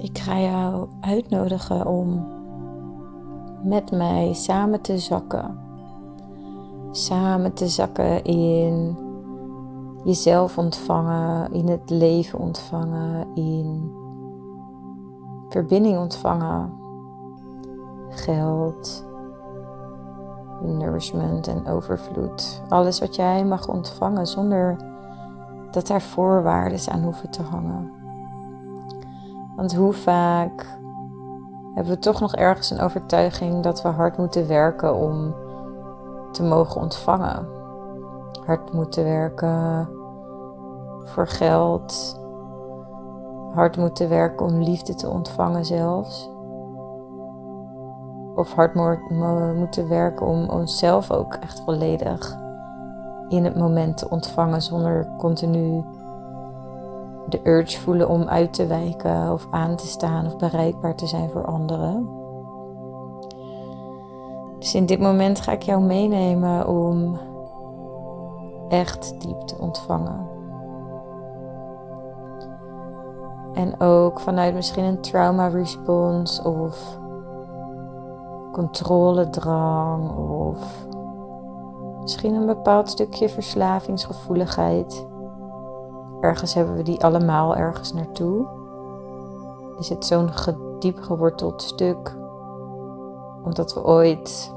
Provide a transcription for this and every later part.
Ik ga jou uitnodigen om met mij samen te zakken. Samen te zakken in jezelf ontvangen, in het leven ontvangen, in verbinding ontvangen, geld, nourishment en overvloed. Alles wat jij mag ontvangen zonder dat daar voorwaarden aan hoeven te hangen. Want hoe vaak hebben we toch nog ergens een overtuiging dat we hard moeten werken om te mogen ontvangen. Hard moeten werken voor geld. Hard moeten werken om liefde te ontvangen zelfs. Of hard moeten werken om onszelf ook echt volledig in het moment te ontvangen zonder continu de urge voelen om uit te wijken of aan te staan of bereikbaar te zijn voor anderen. Dus in dit moment ga ik jou meenemen om echt diep te ontvangen. En ook vanuit misschien een trauma response of controledrang of misschien een bepaald stukje verslavingsgevoeligheid. Ergens hebben we die allemaal ergens naartoe. Er zit zo'n diep geworteld stuk, omdat we ooit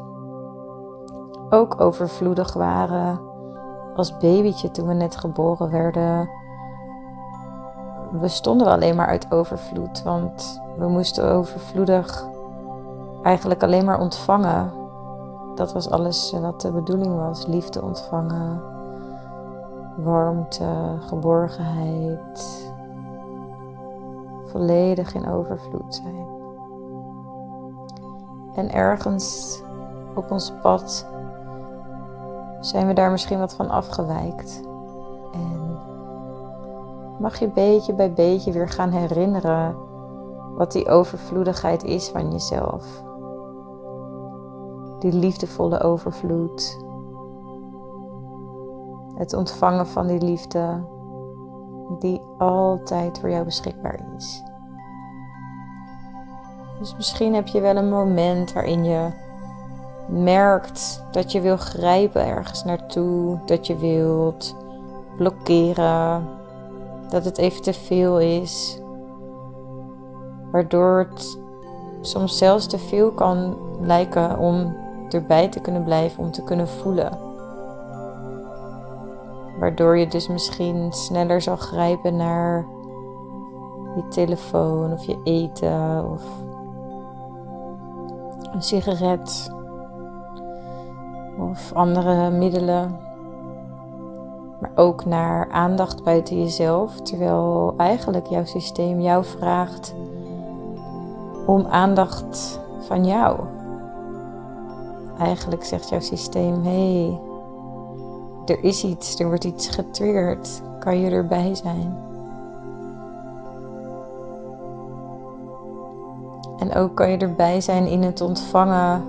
ook overvloedig waren als babytje toen we net geboren werden. We stonden alleen maar uit overvloed, want we moesten overvloedig eigenlijk alleen maar ontvangen. Dat was alles wat de bedoeling was: liefde ontvangen warmte, geborgenheid, volledig in overvloed zijn. En ergens op ons pad zijn we daar misschien wat van afgewijkt. En mag je beetje bij beetje weer gaan herinneren wat die overvloedigheid is van jezelf. Die liefdevolle overvloed het ontvangen van die liefde die altijd voor jou beschikbaar is. Dus misschien heb je wel een moment waarin je merkt dat je wil grijpen ergens naartoe, dat je wilt blokkeren, dat het even te veel is, waardoor het soms zelfs te veel kan lijken om erbij te kunnen blijven, om te kunnen voelen. Waardoor je dus misschien sneller zal grijpen naar je telefoon of je eten of een sigaret of andere middelen. Maar ook naar aandacht buiten jezelf, terwijl eigenlijk jouw systeem jou vraagt om aandacht van jou. Eigenlijk zegt jouw systeem: hé, hey, er is iets, er wordt iets getriggerd. Kan je erbij zijn? En ook kan je erbij zijn in het ontvangen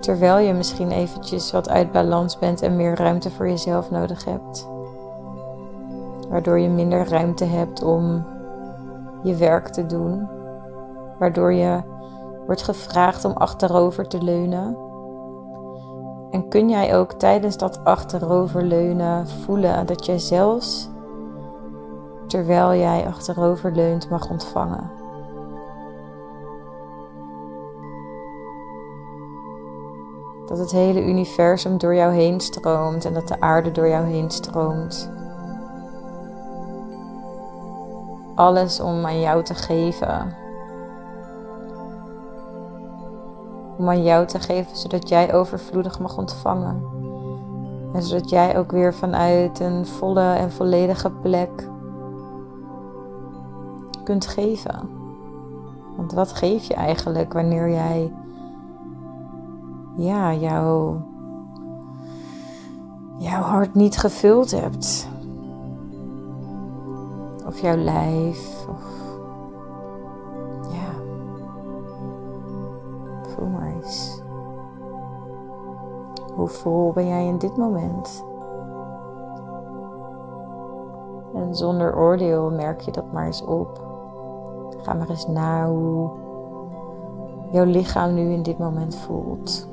terwijl je misschien eventjes wat uit balans bent en meer ruimte voor jezelf nodig hebt. Waardoor je minder ruimte hebt om je werk te doen. Waardoor je wordt gevraagd om achterover te leunen en kun jij ook tijdens dat achteroverleunen voelen dat jij zelfs terwijl jij achteroverleunt mag ontvangen? Dat het hele universum door jou heen stroomt en dat de aarde door jou heen stroomt. Alles om aan jou te geven. Om aan jou te geven, zodat jij overvloedig mag ontvangen. En zodat jij ook weer vanuit een volle en volledige plek kunt geven. Want wat geef je eigenlijk wanneer jij ja, jouw, jouw hart niet gevuld hebt? Of jouw lijf, of Hoe vol ben jij in dit moment? En zonder oordeel merk je dat maar eens op. Ga maar eens na hoe jouw lichaam nu in dit moment voelt.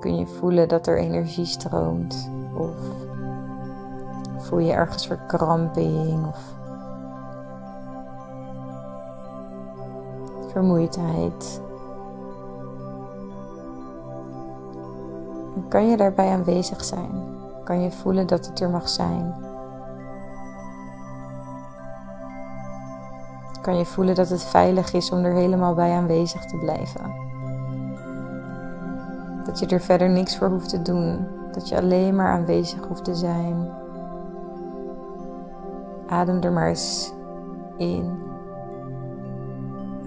Kun je voelen dat er energie stroomt? Of voel je ergens verkramping of vermoeidheid? kan je daarbij aanwezig zijn? Kan je voelen dat het er mag zijn? Kan je voelen dat het veilig is om er helemaal bij aanwezig te blijven? Dat je er verder niks voor hoeft te doen. Dat je alleen maar aanwezig hoeft te zijn. Adem er maar eens in.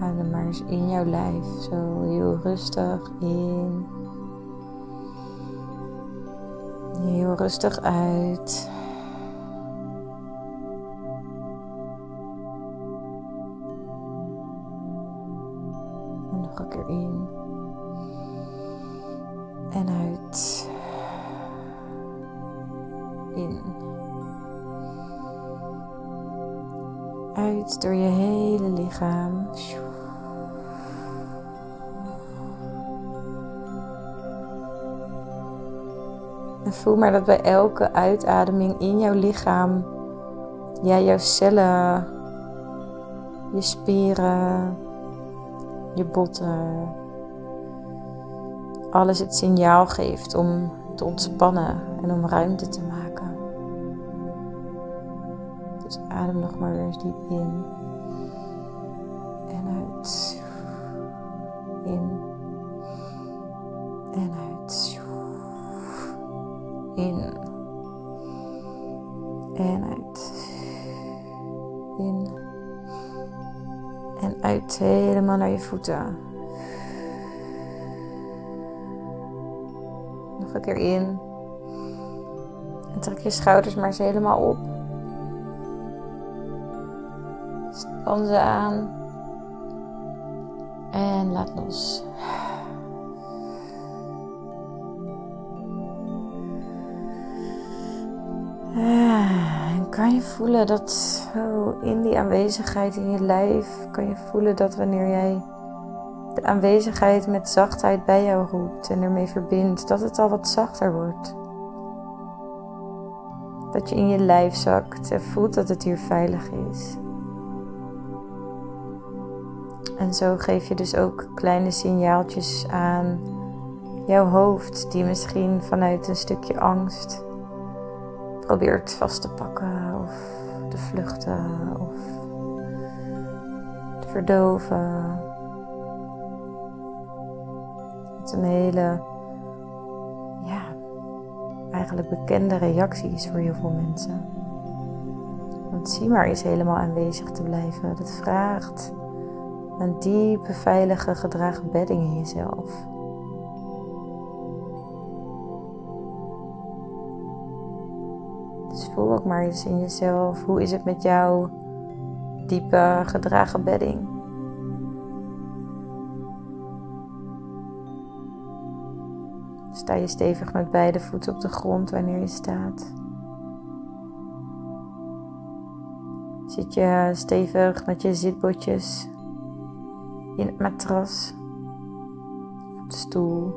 Adem maar eens in jouw lijf. Zo heel rustig in. Heel rustig uit. En voel maar dat bij elke uitademing in jouw lichaam, ja, jouw cellen, je spieren, je botten, alles het signaal geeft om te ontspannen en om ruimte te maken. Dus adem nog maar weer eens diep in voeten. Nog een keer in. En trek je schouders maar eens helemaal op. Span ze aan. En laat los. En kan je voelen dat zo in die aanwezigheid in je lijf, kan je voelen dat wanneer jij de aanwezigheid met zachtheid bij jou roept en ermee verbindt, dat het al wat zachter wordt. Dat je in je lijf zakt en voelt dat het hier veilig is. En zo geef je dus ook kleine signaaltjes aan jouw hoofd, die misschien vanuit een stukje angst probeert vast te pakken of te vluchten of te verdoven. Een hele, ja, eigenlijk bekende reactie is voor heel veel mensen. Want zie maar eens helemaal aanwezig te blijven. Dat vraagt een diepe, veilige, gedragen bedding in jezelf. Dus voel ook maar eens in jezelf. Hoe is het met jouw diepe gedragen bedding? Sta je stevig met beide voeten op de grond wanneer je staat? Zit je stevig met je zitbotjes in het matras, op de stoel?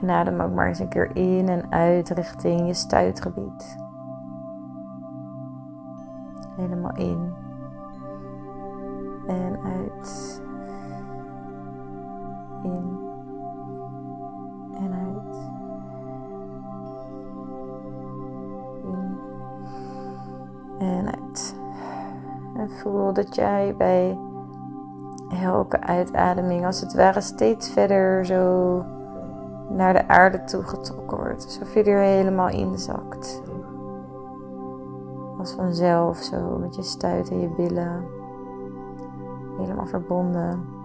En adem ook maar eens een keer in en uit richting je stuitgebied. Helemaal in en uit. In en uit. In en uit. En voel dat jij bij elke uitademing als het ware steeds verder zo naar de aarde toe getrokken wordt. Alsof je er helemaal inzakt. Als vanzelf zo met je stuit en je billen. Helemaal verbonden.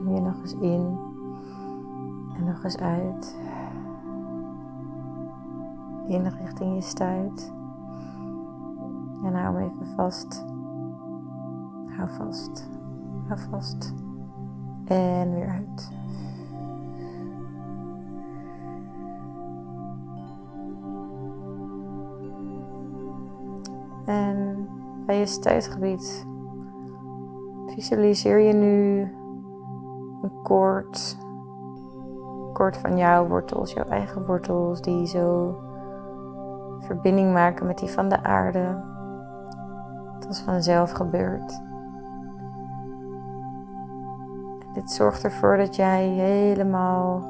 Adem je nog eens in. En nog eens uit. In richting je stuit. En hou hem even vast. Hou vast. Hou vast. En weer uit. En bij je stuitgebied visualiseer je nu koord. Koord van jouw wortels, jouw eigen wortels, die zo verbinding maken met die van de aarde. Dat is vanzelf gebeurd. Dit zorgt ervoor dat jij helemaal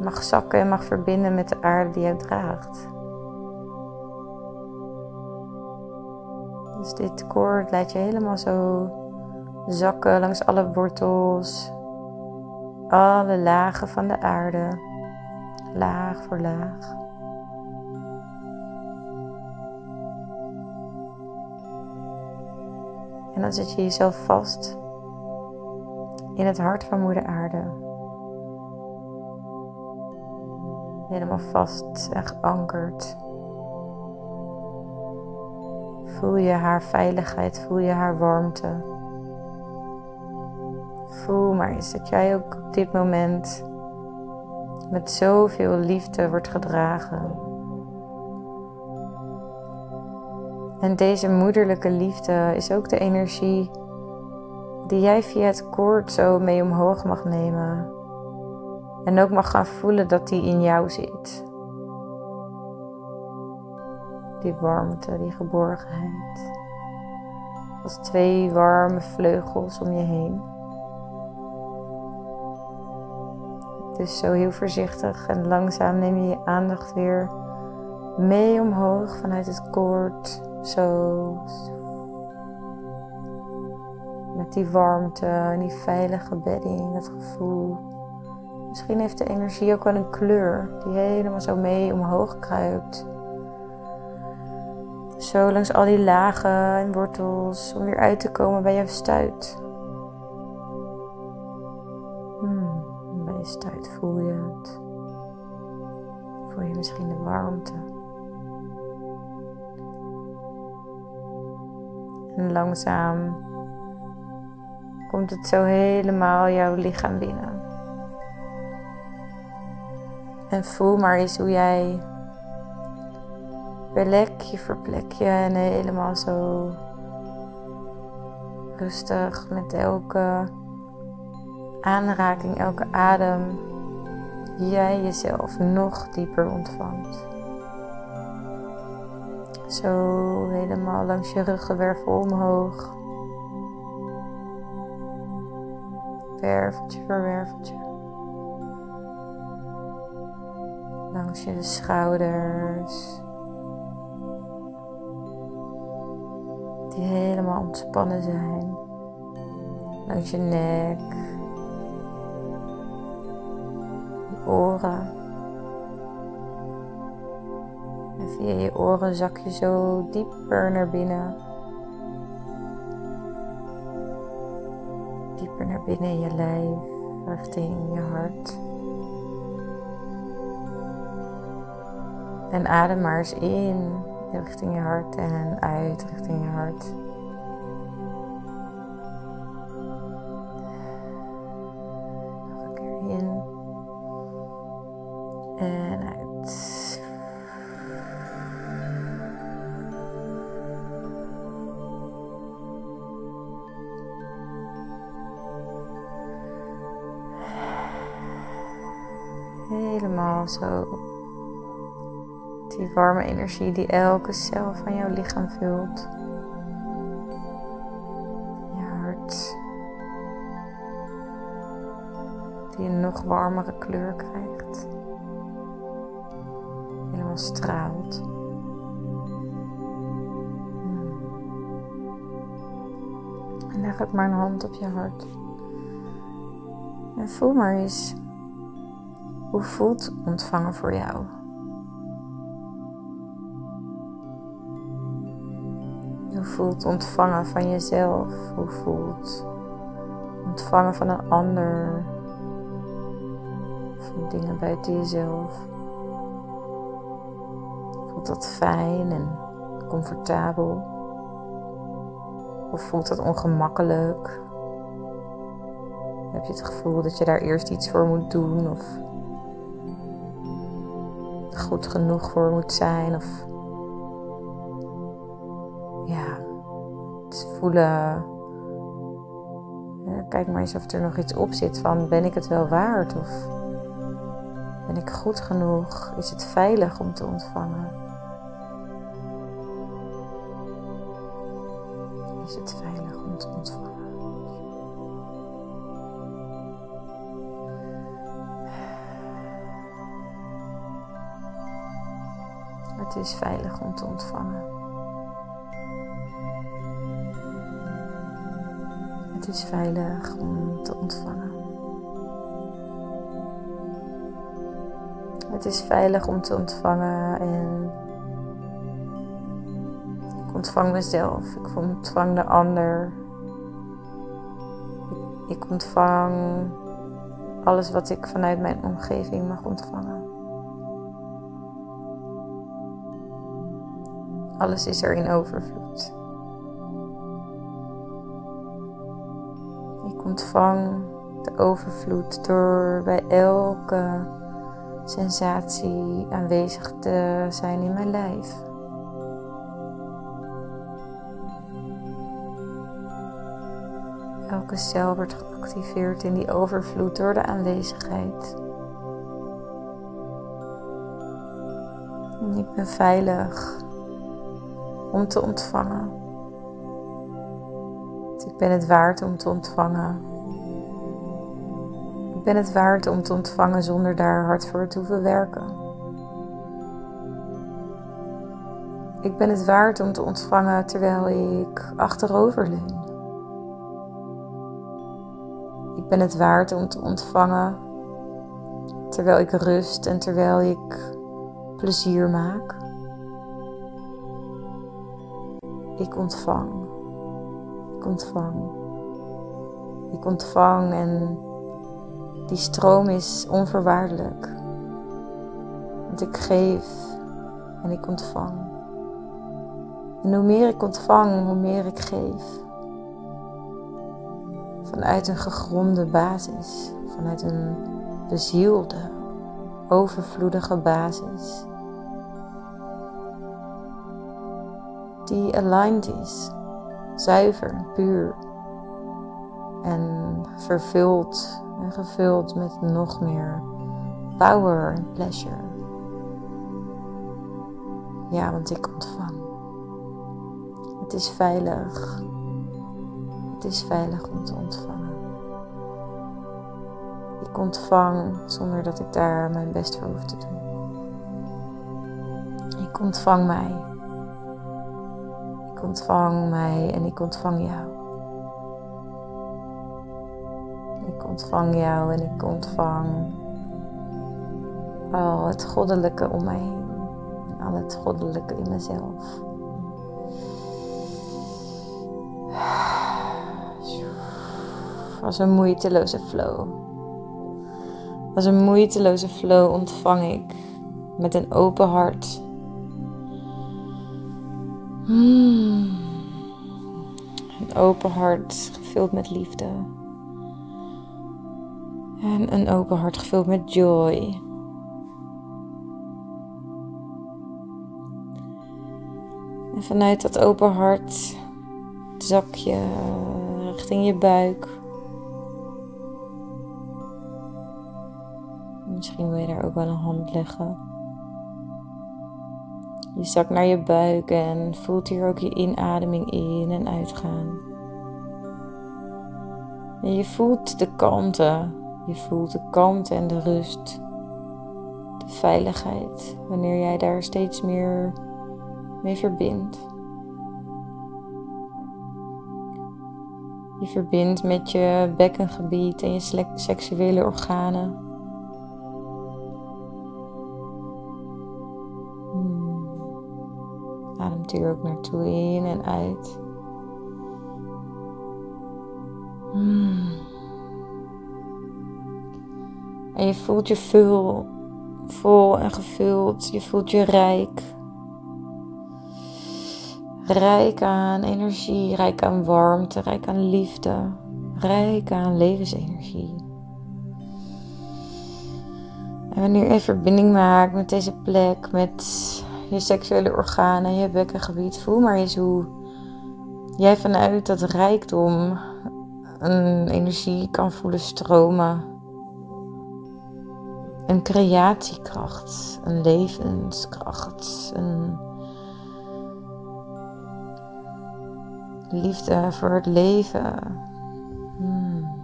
mag zakken en mag verbinden met de aarde die jij draagt. Dus dit koord laat je helemaal zo zakken langs alle wortels, alle lagen van de aarde, laag voor laag. En dan zet je jezelf vast in het hart van Moeder Aarde. Helemaal vast en geankerd. Voel je haar veiligheid, voel je haar warmte. Voel maar eens dat jij ook op dit moment met zoveel liefde wordt gedragen. En deze moederlijke liefde is ook de energie die jij via het koord zo mee omhoog mag nemen. En ook mag gaan voelen dat die in jou zit. Die warmte, die geborgenheid. Als twee warme vleugels om je heen. Dus zo heel voorzichtig en langzaam neem je je aandacht weer mee omhoog vanuit het koord. Zo. Met die warmte en die veilige bedding, dat gevoel. Misschien heeft de energie ook wel een kleur die helemaal zo mee omhoog kruipt. Zo langs al die lagen en wortels om weer uit te komen bij je stuit. Stuit voel je het. Voel je misschien de warmte. En langzaam komt het zo helemaal jouw lichaam binnen. En voel maar eens hoe jij plekje voor plekje en helemaal zo rustig met elke aanraking, elke adem, jij jezelf nog dieper ontvangt. Zo helemaal langs je ruggenwervel omhoog. Werveltje voor werveltje. Langs je schouders. Die helemaal ontspannen zijn. Langs je nek. Oren. En via je oren zak je zo dieper naar binnen. Dieper naar binnen in je lijf, richting je hart. En adem maar eens in richting je hart en uit richting je hart. Zo. Die warme energie die elke cel van jouw lichaam vult. Je hart. Die een nog warmere kleur krijgt. Helemaal straalt. Hmm. En leg ook maar een hand op je hart. En voel maar eens hoe voelt ontvangen voor jou? Hoe voelt ontvangen van jezelf? Hoe voelt ontvangen van een ander? Van dingen buiten jezelf? Voelt dat fijn en comfortabel? Of voelt dat ongemakkelijk? Heb je het gevoel dat je daar eerst iets voor moet doen of goed genoeg voor moet zijn? Of ja, het voelen. kijk maar eens of er nog iets op zit van ben ik het wel waard of ben ik goed genoeg? Is het veilig om te ontvangen? Het is veilig om te ontvangen. Het is veilig om te ontvangen. Het is veilig om te ontvangen en ik ontvang mezelf, ik ontvang de ander. Ik, ontvang alles wat ik vanuit mijn omgeving mag ontvangen. Alles is er in overvloed. Ik ontvang de overvloed door bij elke sensatie aanwezig te zijn in mijn lijf. Elke cel wordt geactiveerd in die overvloed door de aanwezigheid. En ik ben veilig om te ontvangen. ik ben het waard om te ontvangen. Ik ben het waard om te ontvangen zonder daar hard voor te hoeven werken. Ik ben het waard om te ontvangen terwijl ik achterover leun. Ik ben het waard om te ontvangen terwijl ik rust en terwijl ik plezier maak. Ik ontvang. Ik ontvang. Ik ontvang en die stroom is onvoorwaardelijk. Want ik geef en ik ontvang. En hoe meer ik ontvang, hoe meer ik geef. Vanuit een gegronde basis, vanuit een bezielde, overvloedige basis. Die aligned is, zuiver, puur en vervuld en gevuld met nog meer power en pleasure. Ja, want ik ontvang. Het is veilig. Het is veilig om te ontvangen. Ik ontvang zonder dat ik daar mijn best voor hoef te doen. Ik ontvang mij. Ik ontvang mij en ik ontvang jou. Ik ontvang jou en ik ontvang al het goddelijke om mij heen. En al het goddelijke in mezelf. Als een moeiteloze flow. Als een moeiteloze flow ontvang ik met een open hart Een open hart gevuld met liefde. En een open hart gevuld met joy. En vanuit dat open hart zak je richting je buik. Misschien wil je daar ook wel een hand leggen. Je zakt naar je buik en voelt hier ook je inademing in en uitgaan. En je voelt de kalmte. Je voelt de kalmte en de rust. De veiligheid. Wanneer jij daar steeds meer mee verbindt. Je verbindt met je bekkengebied en je seksuele organen. Hier ook naartoe in en uit. Hmm. En je voelt je vul, vol en gevuld. Je voelt je rijk. Rijk aan energie, rijk aan warmte, rijk aan liefde, rijk aan levensenergie. En wanneer je verbinding maakt met deze plek, met je seksuele organen, je bekkengebied, voel maar eens hoe jij vanuit dat rijkdom een energie kan voelen stromen. Een creatiekracht, een levenskracht, een liefde voor het leven. Hmm.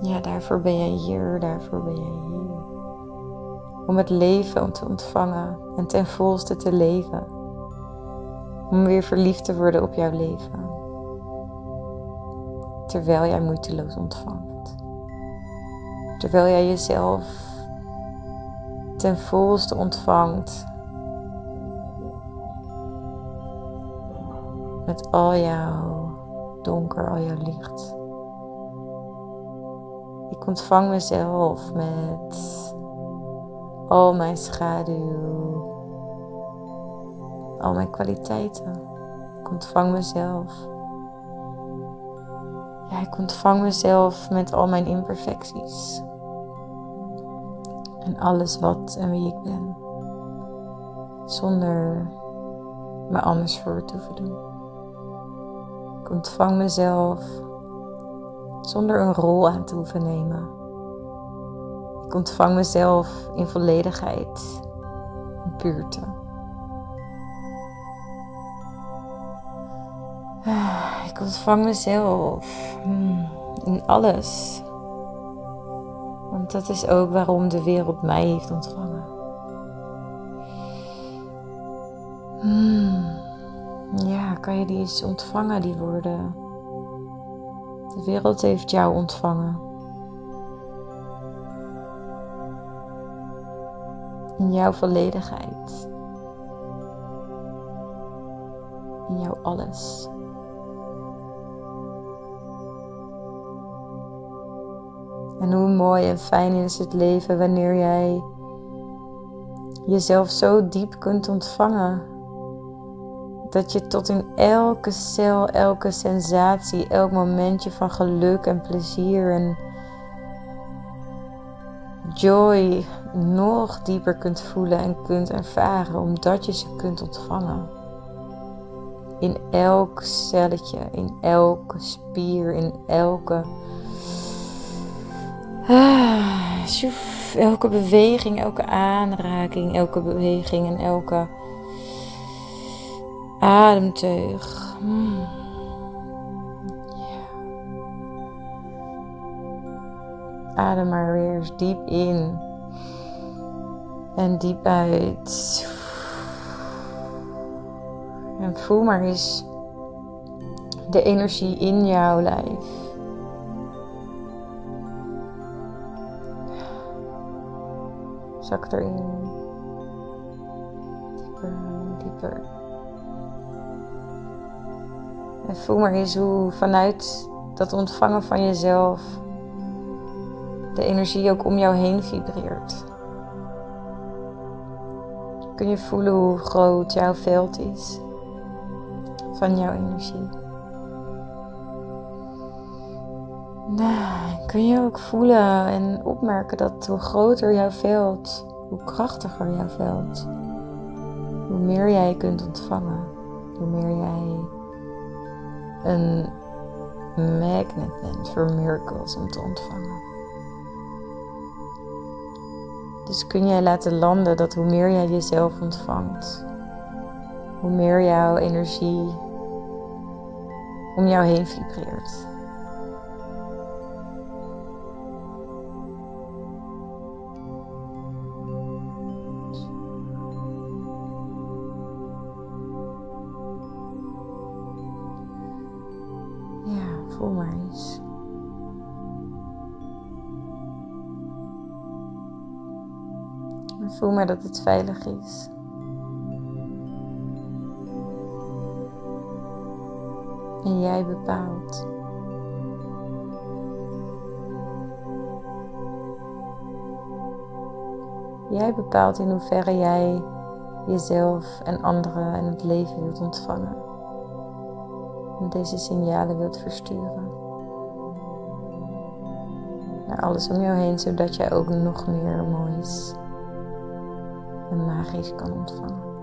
Ja, daarvoor ben jij hier, daarvoor ben jij hier. Om het leven te ontvangen en ten volste te leven. Om weer verliefd te worden op jouw leven. Terwijl jij moeiteloos ontvangt. Terwijl jij jezelf ten volste ontvangt met al jouw donker, al jouw licht. Ik ontvang mezelf met al mijn schaduw, al mijn kwaliteiten. Ik ontvang mezelf. Ja, ik ontvang mezelf met al mijn imperfecties. En alles wat en wie ik ben. Zonder me anders voor te doen. Ik ontvang mezelf zonder een rol aan te hoeven nemen. Ik ontvang mezelf in volledigheid, in puurte. Ik ontvang mezelf hmm, in alles. Want dat is ook waarom de wereld mij heeft ontvangen. Hmm ja, kan je die eens ontvangen, die woorden? De wereld heeft jou ontvangen. In jouw volledigheid. In jouw alles. En hoe mooi en fijn is het leven wanneer jij jezelf zo diep kunt ontvangen dat je tot in elke cel, elke sensatie, elk momentje van geluk en plezier en joy nog dieper kunt voelen en kunt ervaren, omdat je ze kunt ontvangen. In elk celletje, in elke spier, in elke. Ah, elke beweging, elke aanraking, elke beweging en elke ademteug. Hmm. Adem maar weer eens diep in en diep uit. En voel maar eens de energie in jouw lijf. Zak erin. Dieper, dieper. En voel maar eens hoe vanuit dat ontvangen van jezelf de energie ook om jou heen vibreert. Kun je voelen hoe groot jouw veld is van jouw energie? Nou, kun je ook voelen en opmerken dat hoe groter jouw veld, hoe krachtiger jouw veld, hoe meer jij kunt ontvangen, hoe meer jij een magnet bent voor miracles om te ontvangen. Dus kun jij laten landen dat hoe meer jij jezelf ontvangt, hoe meer jouw energie om jou heen vibreert. Maar dat het veilig is. En jij bepaalt. Jij bepaalt in hoeverre jij jezelf en anderen en het leven wilt ontvangen. En deze signalen wilt versturen. Naar alles om jou heen, zodat jij ook nog meer moois en magisch kan ontvangen.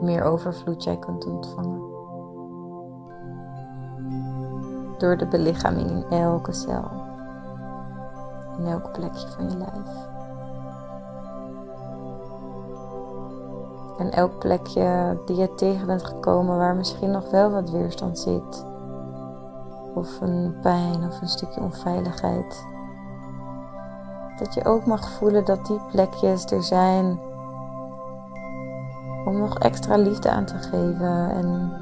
Meer overvloed jij kunt ontvangen. Door de belichaming in elke cel. In elk plekje van je lijf. En elk plekje die je tegen bent gekomen waar misschien nog wel wat weerstand zit. Of een pijn of een stukje onveiligheid. Dat je ook mag voelen dat die plekjes er zijn om nog extra liefde aan te geven en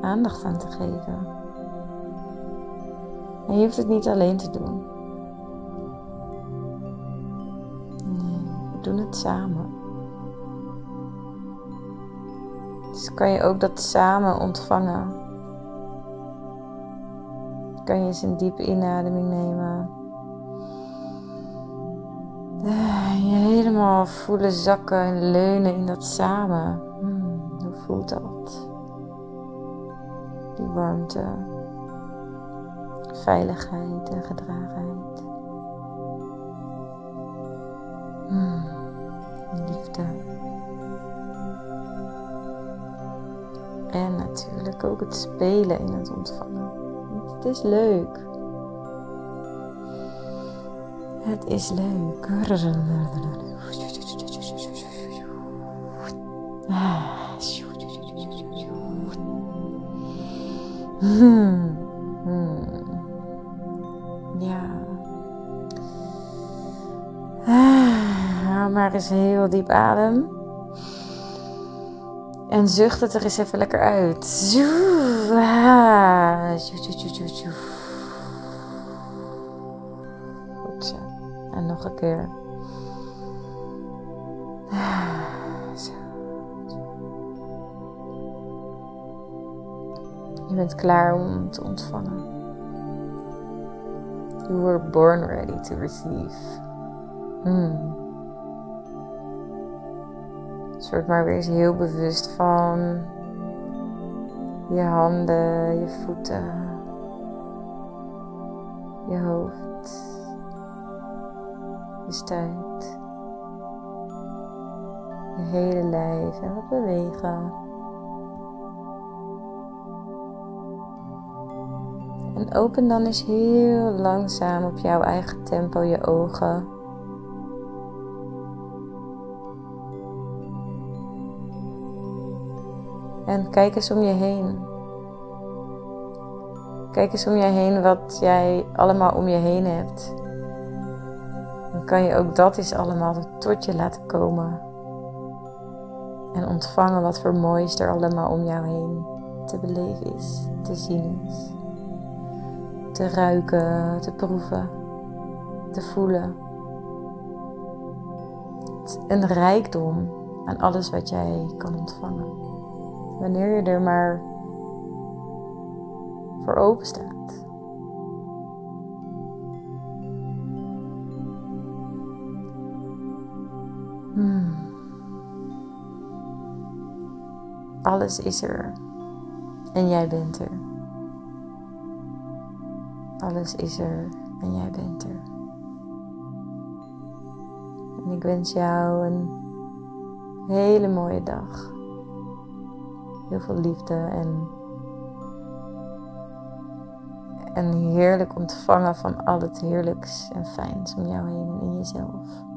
aandacht aan te geven. En je hoeft het niet alleen te doen. Nee, we doen het samen. Dus kan je ook dat samen ontvangen. Kan je eens een diepe inademing nemen. Eh, je helemaal voelen zakken en leunen in dat samen. Hmm, hoe voelt dat? Die warmte, veiligheid en gedragenheid. Hmm, liefde. En natuurlijk ook het spelen in het ontvangen. Het is leuk. Het is leuk. Ja. Haal maar eens heel diep adem. En zucht het er eens even lekker uit. Zo. En nog een keer. Je bent klaar om te ontvangen. You were born ready to receive. Hmm. Maar weer eens heel bewust van je handen, je voeten, je hoofd, je stuit, je hele lijf en wat bewegen. En open dan eens heel langzaam op jouw eigen tempo je ogen. Kijk eens om je heen. Kijk eens om je heen wat jij allemaal om je heen hebt. Dan kan je ook dat eens allemaal tot je laten komen. En ontvangen wat voor moois er allemaal om jou heen te beleven is, te zien is. Te ruiken, te proeven, te voelen. Een rijkdom aan alles wat jij kan ontvangen. Wanneer je er maar voor open staat. Hmm. Alles is er en jij bent er. Alles is er en jij bent er. En ik wens jou een hele mooie dag. Heel veel liefde en, en heerlijk ontvangen van al het heerlijks en fijns om jou heen en in jezelf.